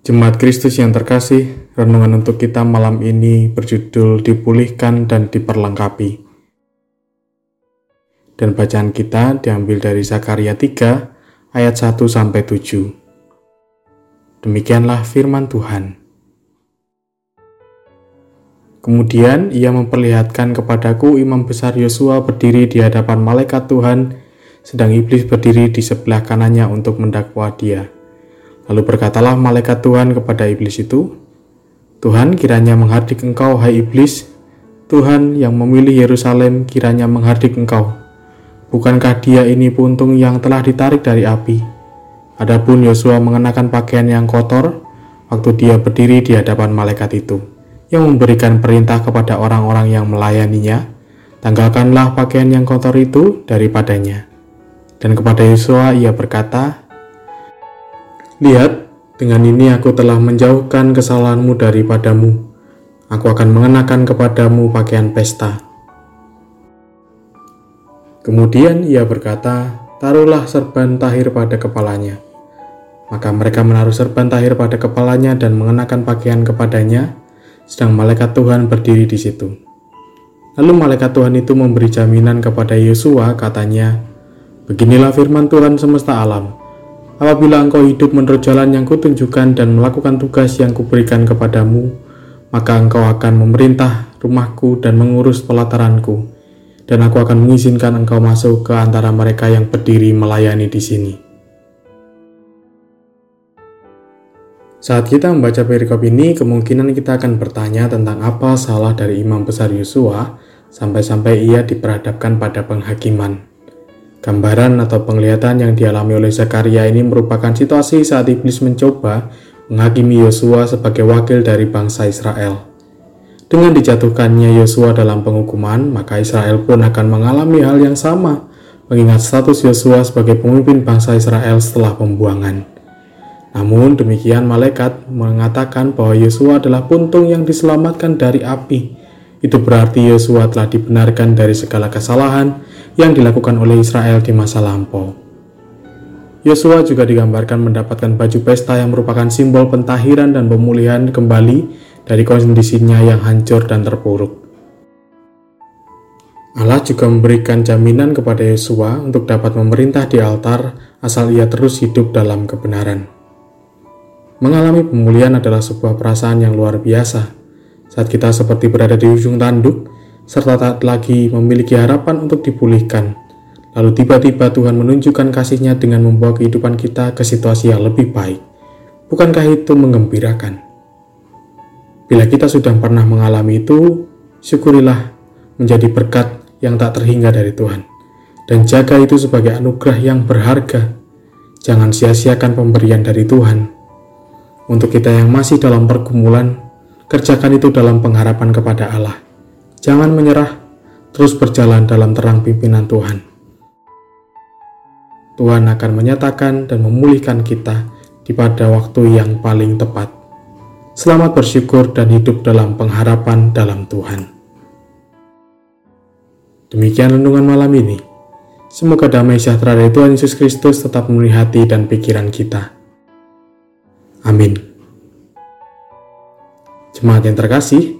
Jemaat Kristus yang terkasih, renungan untuk kita malam ini berjudul Dipulihkan dan Diperlengkapi. Dan bacaan kita diambil dari Zakaria 3 ayat 1 sampai 7. Demikianlah firman Tuhan. Kemudian ia memperlihatkan kepadaku imam besar Yosua berdiri di hadapan malaikat Tuhan, sedang iblis berdiri di sebelah kanannya untuk mendakwa dia. Lalu berkatalah malaikat Tuhan kepada iblis itu, Tuhan kiranya menghardik engkau, hai iblis. Tuhan yang memilih Yerusalem kiranya menghardik engkau. Bukankah dia ini puntung yang telah ditarik dari api? Adapun Yosua mengenakan pakaian yang kotor waktu dia berdiri di hadapan malaikat itu, yang memberikan perintah kepada orang-orang yang melayaninya, tanggalkanlah pakaian yang kotor itu daripadanya. Dan kepada Yosua ia berkata, Lihat, dengan ini aku telah menjauhkan kesalahanmu daripadamu. Aku akan mengenakan kepadamu pakaian pesta. Kemudian ia berkata, Taruhlah serban tahir pada kepalanya. Maka mereka menaruh serban tahir pada kepalanya dan mengenakan pakaian kepadanya, sedang malaikat Tuhan berdiri di situ. Lalu malaikat Tuhan itu memberi jaminan kepada Yosua, katanya, Beginilah firman Tuhan semesta alam, Apabila engkau hidup menurut jalan yang kutunjukkan dan melakukan tugas yang kuberikan kepadamu, maka engkau akan memerintah rumahku dan mengurus pelataranku, dan aku akan mengizinkan engkau masuk ke antara mereka yang berdiri melayani di sini. Saat kita membaca perikop ini, kemungkinan kita akan bertanya tentang apa salah dari imam besar Yosua sampai-sampai ia diperhadapkan pada penghakiman. Gambaran atau penglihatan yang dialami oleh Zakaria ini merupakan situasi saat iblis mencoba menghakimi Yosua sebagai wakil dari bangsa Israel. Dengan dijatuhkannya Yosua dalam penghukuman, maka Israel pun akan mengalami hal yang sama, mengingat status Yosua sebagai pemimpin bangsa Israel setelah pembuangan. Namun demikian malaikat mengatakan bahwa Yosua adalah puntung yang diselamatkan dari api. Itu berarti Yosua telah dibenarkan dari segala kesalahan yang dilakukan oleh Israel di masa lampau. Yosua juga digambarkan mendapatkan baju pesta yang merupakan simbol pentahiran dan pemulihan kembali dari kondisinya yang hancur dan terpuruk. Allah juga memberikan jaminan kepada Yosua untuk dapat memerintah di altar asal ia terus hidup dalam kebenaran. Mengalami pemulihan adalah sebuah perasaan yang luar biasa. Saat kita seperti berada di ujung tanduk, serta tak lagi memiliki harapan untuk dipulihkan. Lalu tiba-tiba Tuhan menunjukkan kasihnya dengan membawa kehidupan kita ke situasi yang lebih baik. Bukankah itu mengembirakan? Bila kita sudah pernah mengalami itu, syukurilah menjadi berkat yang tak terhingga dari Tuhan. Dan jaga itu sebagai anugerah yang berharga. Jangan sia-siakan pemberian dari Tuhan. Untuk kita yang masih dalam pergumulan, kerjakan itu dalam pengharapan kepada Allah Jangan menyerah, terus berjalan dalam terang pimpinan Tuhan. Tuhan akan menyatakan dan memulihkan kita di pada waktu yang paling tepat. Selamat bersyukur dan hidup dalam pengharapan dalam Tuhan. Demikian renungan malam ini. Semoga damai sejahtera dari Tuhan Yesus Kristus tetap memenuhi hati dan pikiran kita. Amin. Jemaat yang terkasih,